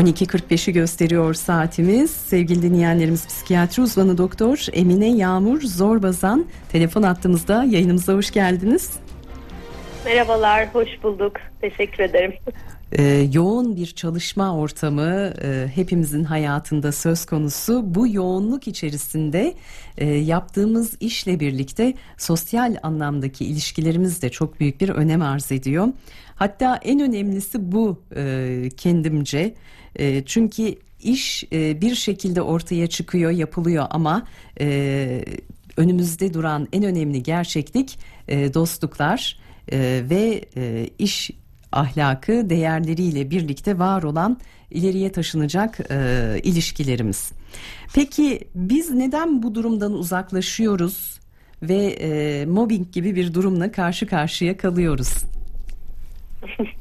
12.45'i gösteriyor saatimiz. Sevgili dinleyenlerimiz psikiyatri uzmanı doktor Emine Yağmur Zorbazan telefon attığımızda yayınımıza hoş geldiniz. Merhabalar, hoş bulduk. Teşekkür ederim. Ee, yoğun bir çalışma ortamı e, hepimizin hayatında söz konusu. Bu yoğunluk içerisinde e, yaptığımız işle birlikte sosyal anlamdaki ilişkilerimiz de çok büyük bir önem arz ediyor. Hatta en önemlisi bu e, kendimce. E, çünkü iş e, bir şekilde ortaya çıkıyor, yapılıyor ama e, önümüzde duran en önemli gerçeklik e, dostluklar e, ve e, iş ahlakı değerleriyle birlikte var olan ileriye taşınacak e, ilişkilerimiz. Peki biz neden bu durumdan uzaklaşıyoruz ve e, mobbing gibi bir durumla karşı karşıya kalıyoruz?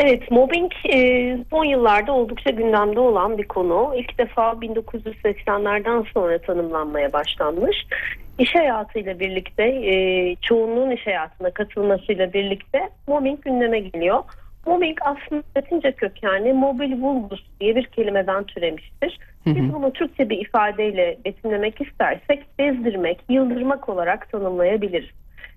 Evet, mobbing e, son yıllarda oldukça gündemde olan bir konu. İlk defa 1980'lerden sonra tanımlanmaya başlanmış. İş hayatıyla birlikte, e, çoğunluğun iş hayatına katılmasıyla birlikte mobbing gündeme geliyor. Mobbing aslında Latince kökenli mobil vulgus diye bir kelimeden türemiştir. Biz bunu Türkçe bir ifadeyle betimlemek istersek bezdirmek, yıldırmak olarak tanımlayabiliriz.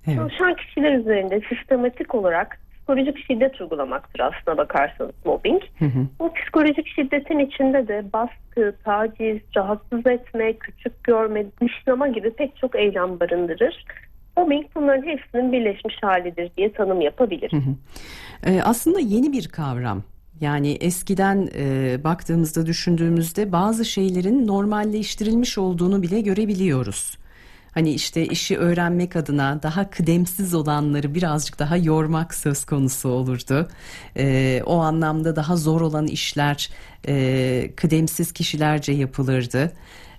Evet. Çalışan kişiler üzerinde sistematik olarak psikolojik şiddet uygulamaktır aslına bakarsanız mobbing. Hı hı. Bu psikolojik şiddetin içinde de baskı, taciz, rahatsız etme, küçük görme, dışlama gibi pek çok eylem barındırır. Mobbing bunların hepsinin birleşmiş halidir diye tanım yapabilir. Hı hı. Ee, aslında yeni bir kavram. Yani eskiden e, baktığımızda düşündüğümüzde bazı şeylerin normalleştirilmiş olduğunu bile görebiliyoruz. Hani işte işi öğrenmek adına daha kıdemsiz olanları birazcık daha yormak söz konusu olurdu. E, o anlamda daha zor olan işler e, kıdemsiz kişilerce yapılırdı.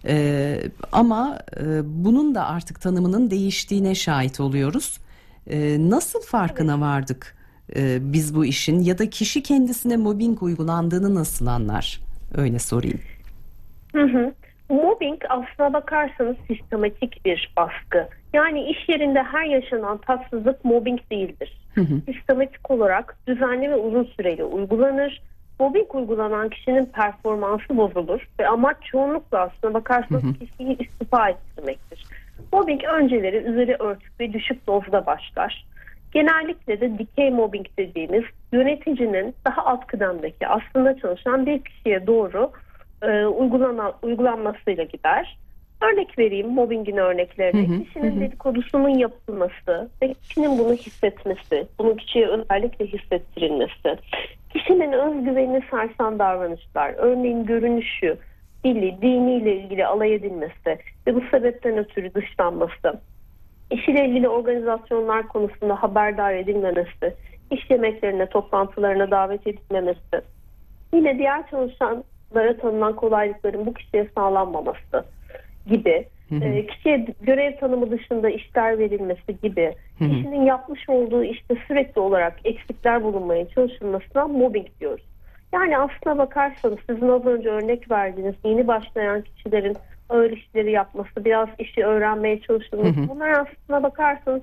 E, ama e, bunun da artık tanımının değiştiğine şahit oluyoruz. E, nasıl farkına vardık e, biz bu işin ya da kişi kendisine mobbing uygulandığını nasıl anlar? Öyle sorayım. Hı hı. Mobbing aslına bakarsanız sistematik bir baskı. Yani iş yerinde her yaşanan tatsızlık mobbing değildir. Hı hı. Sistematik olarak düzenli ve uzun süreli uygulanır. Mobbing uygulanan kişinin performansı bozulur ve amaç çoğunlukla aslına bakarsanız hı hı. kişiyi istifa ettirmektir. Mobbing önceleri üzeri örtük ve düşük dozda başlar. Genellikle de dikey mobbing dediğimiz yöneticinin daha alt kıdemdeki aslında çalışan bir kişiye doğru e, uygulana, uygulanmasıyla gider. Örnek vereyim mobbingin örneklerini. Hı hı, kişinin hı. dedikodusunun yapılması ve kişinin bunu hissetmesi, bunu kişiye özellikle hissettirilmesi, kişinin özgüvenini sarsan davranışlar, örneğin görünüşü, dili, diniyle ilgili alay edilmesi ve bu sebepten ötürü dışlanması, işiyle ilgili organizasyonlar konusunda haberdar edilmemesi, iş yemeklerine, toplantılarına davet edilmemesi, yine diğer çalışan lara tanınan kolaylıkların bu kişiye sağlanmaması gibi E, kişiye görev tanımı dışında işler verilmesi gibi kişinin yapmış olduğu işte sürekli olarak eksikler bulunmaya çalışılmasına mobbing diyoruz. Yani aslına bakarsanız sizin az önce örnek verdiğiniz yeni başlayan kişilerin ağır işleri yapması, biraz işi öğrenmeye çalışılması bunlar aslına bakarsanız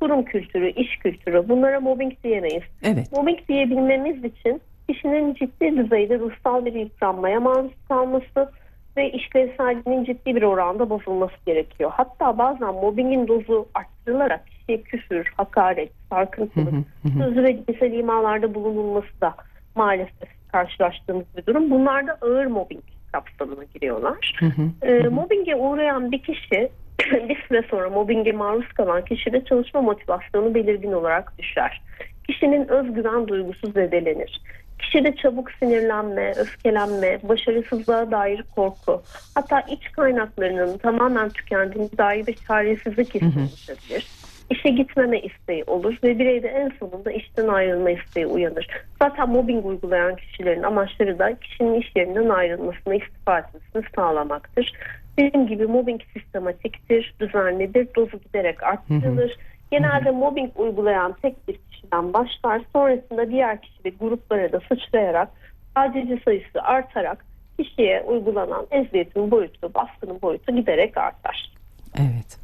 kurum kültürü, iş kültürü bunlara mobbing diyemeyiz. Evet. Mobbing diyebilmemiz için kişinin ciddi düzeyde ruhsal bir yıpranmaya maruz kalması ve işlevselliğinin ciddi bir oranda bozulması gerekiyor. Hatta bazen mobbingin dozu arttırılarak kişiye küfür, hakaret, sarkıntılık, sözlü ve cinsel imalarda bulunulması da maalesef karşılaştığımız bir durum. Bunlar da ağır mobbing kapsamına giriyorlar. e, mobbinge uğrayan bir kişi bir süre sonra mobbinge maruz kalan kişide çalışma motivasyonu belirgin olarak düşer. Kişinin özgüven duygusu zedelenir. Kişide çabuk sinirlenme, öfkelenme, başarısızlığa dair korku, hatta iç kaynaklarının tamamen tükendiğine dair bir çaresizlik hissi oluşabilir. İşe gitmeme isteği olur ve bireyde en sonunda işten ayrılma isteği uyanır. Zaten mobbing uygulayan kişilerin amaçları da kişinin iş yerinden ayrılmasını, istifa etmesini sağlamaktır. Dediğim gibi mobbing sistematiktir, düzenlidir, dozu giderek arttırılır. Genelde mobbing uygulayan tek bir kişiden başlar. Sonrasında diğer kişi ve gruplara da sıçrayarak tacizci sayısı artarak kişiye uygulanan eziyetin boyutu, baskının boyutu giderek artar. Evet.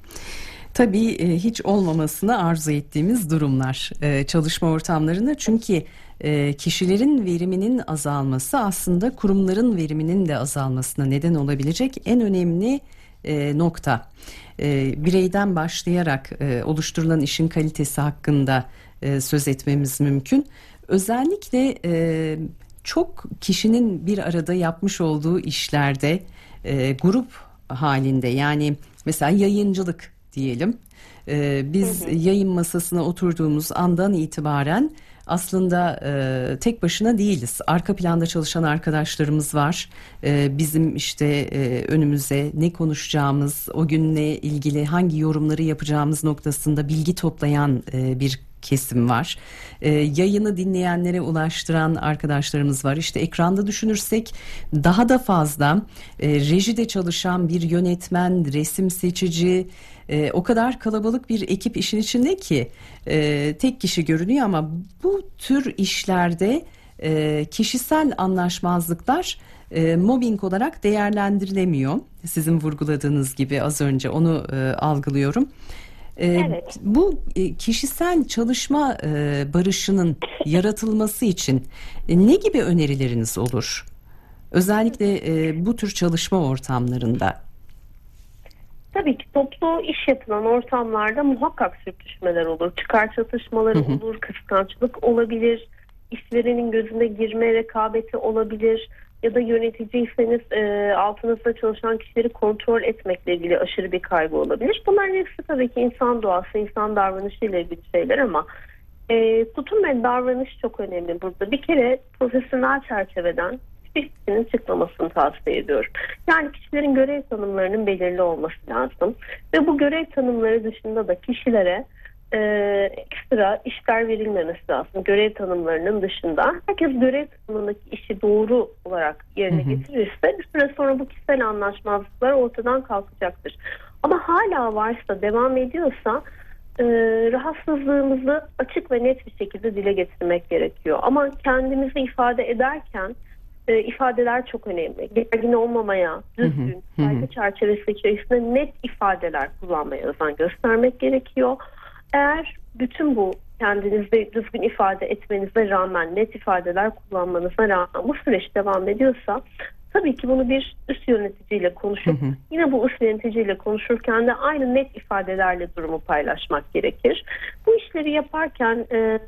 Tabii e, hiç olmamasını arzu ettiğimiz durumlar e, çalışma ortamlarında çünkü e, kişilerin veriminin azalması aslında kurumların veriminin de azalmasına neden olabilecek en önemli nokta. Bireyden başlayarak oluşturulan işin kalitesi hakkında söz etmemiz mümkün. Özellikle çok kişinin bir arada yapmış olduğu işlerde grup halinde yani mesela yayıncılık diyelim. Ee, biz hı hı. yayın masasına oturduğumuz andan itibaren aslında e, tek başına değiliz. Arka planda çalışan arkadaşlarımız var. E, bizim işte e, önümüze ne konuşacağımız, o günle ilgili hangi yorumları yapacağımız noktasında bilgi toplayan e, bir kesim var. E, yayını dinleyenlere ulaştıran arkadaşlarımız var. İşte ekranda düşünürsek daha da fazla e, rejide çalışan bir yönetmen, resim seçici, e, o kadar kalabalık bir ekip işin içinde ki e, tek kişi görünüyor ama bu tür işlerde e, kişisel anlaşmazlıklar e, mobbing olarak değerlendirilemiyor. Sizin vurguladığınız gibi az önce onu e, algılıyorum. E, evet. Bu e, kişisel çalışma e, barışının yaratılması için ne gibi önerileriniz olur? Özellikle bu tür çalışma ortamlarında. Tabii ki toplu iş yapılan ortamlarda muhakkak sürtüşmeler olur. Çıkar çatışmaları hı hı. olur, kıskançlık olabilir, işverenin gözüne girme rekabeti olabilir ya da yöneticiyseniz e, altınızda çalışan kişileri kontrol etmekle ilgili aşırı bir kaygı olabilir. Bunlar hepsi tabii ki insan doğası, insan davranışı ile ilgili şeyler ama e, tutum ve davranış çok önemli burada. Bir kere profesyonel çerçeveden hiçbirisinin çıkmamasını tavsiye ediyorum. Yani kişilerin görev tanımlarının belirli olması lazım. Ve bu görev tanımları dışında da kişilere e, ekstra işler verilmemesi lazım. Görev tanımlarının dışında. Herkes görev tanımındaki işi doğru olarak yerine getirirse bir süre sonra bu kişisel anlaşmazlıklar ortadan kalkacaktır. Ama hala varsa, devam ediyorsa e, rahatsızlığımızı açık ve net bir şekilde dile getirmek gerekiyor. Ama kendimizi ifade ederken e, ifadeler çok önemli. Gergin olmamaya, düzgün, saygı çerçevesi içerisinde net ifadeler kullanmaya özen göstermek gerekiyor. Eğer bütün bu kendinizde düzgün ifade etmenize rağmen, net ifadeler kullanmanıza rağmen bu süreç devam ediyorsa tabii ki bunu bir üst yöneticiyle konuşup hı hı. yine bu üst yöneticiyle konuşurken de aynı net ifadelerle durumu paylaşmak gerekir. Bu işleri yaparken e,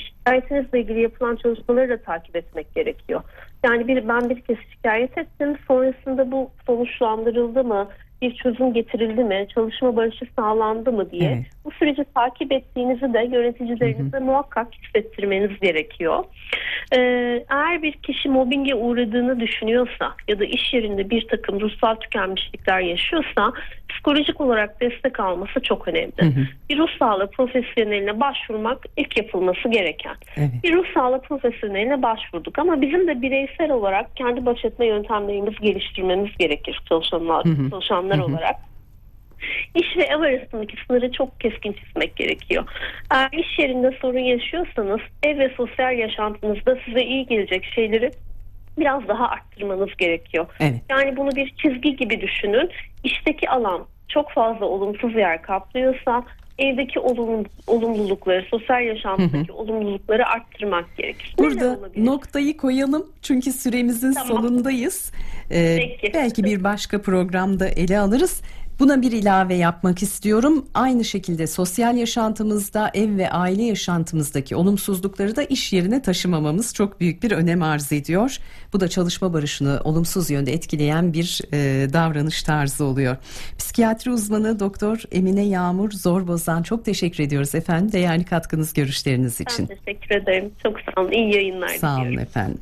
şikayetinizle ilgili yapılan çalışmaları da takip etmek gerekiyor. Yani bir ben bir kez şikayet ettim sonrasında bu sonuçlandırıldı mı? Bir çözüm getirildi mi, çalışma barışı sağlandı mı diye evet. bu süreci takip ettiğinizi de yöneticilerinize muhakkak hissettirmeniz gerekiyor. Ee, eğer bir kişi mobbinge uğradığını düşünüyorsa ya da iş yerinde bir takım ruhsal tükenmişlikler yaşıyorsa psikolojik olarak destek alması çok önemli. Hı hı. Bir ruh sağlığı profesyoneline başvurmak ilk yapılması gereken. Evet. Bir ruh sağlığı profesyoneline başvurduk ama bizim de bireysel olarak kendi baş etme yöntemlerimizi geliştirmemiz gerekir çalışanlar, hı hı. çalışanlar hı hı. olarak. İş ve ev arasındaki sınırı çok keskin çizmek gerekiyor. Eğer iş yerinde sorun yaşıyorsanız ev ve sosyal yaşantınızda size iyi gelecek şeyleri biraz daha arttırmanız gerekiyor. Evet. Yani bunu bir çizgi gibi düşünün. İşteki alan çok fazla olumsuz yer kaplıyorsa evdeki olumlu, olumlulukları, sosyal yaşamdaki olumlulukları arttırmak gerekir. Burada noktayı koyalım çünkü süremizin tamam. sonundayız. Ee, belki bir başka programda ele alırız. Buna bir ilave yapmak istiyorum. Aynı şekilde sosyal yaşantımızda, ev ve aile yaşantımızdaki olumsuzlukları da iş yerine taşımamamız çok büyük bir önem arz ediyor. Bu da çalışma barışını olumsuz yönde etkileyen bir e, davranış tarzı oluyor. Psikiyatri uzmanı Doktor Emine Yağmur Zorboz'dan çok teşekkür ediyoruz efendim. Değerli katkınız, görüşleriniz için. Ben teşekkür ederim. Çok sağ olun. İyi yayınlar Sağ olun efendim.